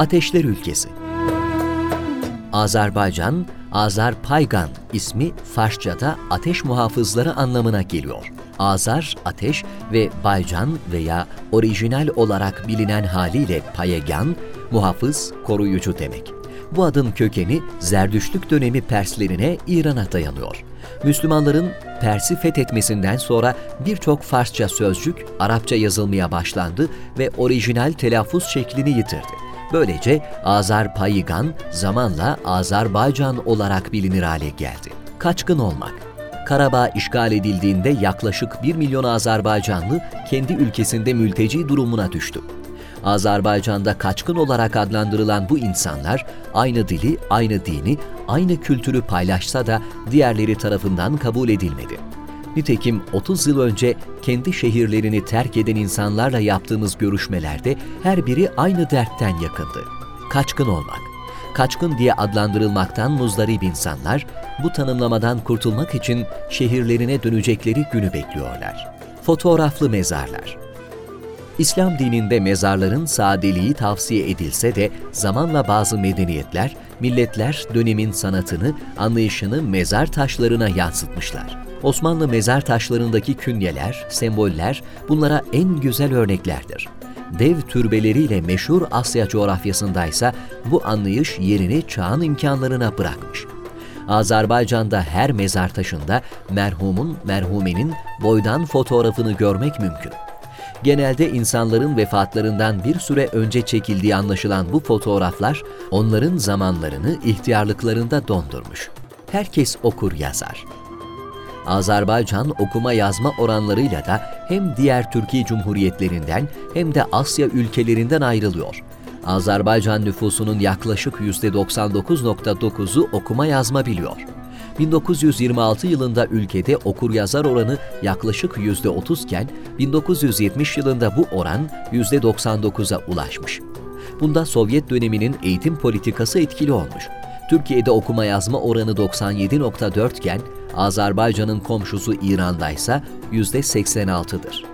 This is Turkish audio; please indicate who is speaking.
Speaker 1: Ateşler Ülkesi Azerbaycan, Azerpaygan ismi Farsçada ateş muhafızları anlamına geliyor. Azar, ateş ve Baycan veya orijinal olarak bilinen haliyle Payegan, muhafız, koruyucu demek. Bu adın kökeni Zerdüştlük dönemi Perslerine İran'a dayanıyor. Müslümanların Pers'i fethetmesinden sonra birçok Farsça sözcük Arapça yazılmaya başlandı ve orijinal telaffuz şeklini yitirdi. Böylece Azerpaygan zamanla Azerbaycan olarak bilinir hale geldi. Kaçkın olmak Karabağ işgal edildiğinde yaklaşık 1 milyon Azerbaycanlı kendi ülkesinde mülteci durumuna düştü. Azerbaycan'da kaçkın olarak adlandırılan bu insanlar aynı dili, aynı dini, aynı kültürü paylaşsa da diğerleri tarafından kabul edilmedi. Nitekim 30 yıl önce kendi şehirlerini terk eden insanlarla yaptığımız görüşmelerde her biri aynı dertten yakındı. Kaçkın olmak. Kaçkın diye adlandırılmaktan muzdarip insanlar bu tanımlamadan kurtulmak için şehirlerine dönecekleri günü bekliyorlar. Fotoğraflı mezarlar. İslam dininde mezarların sadeliği tavsiye edilse de zamanla bazı medeniyetler, milletler dönemin sanatını, anlayışını mezar taşlarına yansıtmışlar. Osmanlı mezar taşlarındaki künyeler, semboller bunlara en güzel örneklerdir. Dev türbeleriyle meşhur Asya coğrafyasındaysa bu anlayış yerini çağın imkanlarına bırakmış. Azerbaycan'da her mezar taşında merhumun, merhumenin boydan fotoğrafını görmek mümkün. Genelde insanların vefatlarından bir süre önce çekildiği anlaşılan bu fotoğraflar onların zamanlarını ihtiyarlıklarında dondurmuş. Herkes okur yazar. Azerbaycan okuma yazma oranlarıyla da hem diğer Türkiye Cumhuriyetlerinden hem de Asya ülkelerinden ayrılıyor. Azerbaycan nüfusunun yaklaşık %99.9'u okuma yazma biliyor. 1926 yılında ülkede okur yazar oranı yaklaşık %30 iken 1970 yılında bu oran %99'a ulaşmış. Bunda Sovyet döneminin eğitim politikası etkili olmuş. Türkiye'de okuma yazma oranı 97.4 iken Azerbaycan'ın komşusu İran'da ise %86'dır.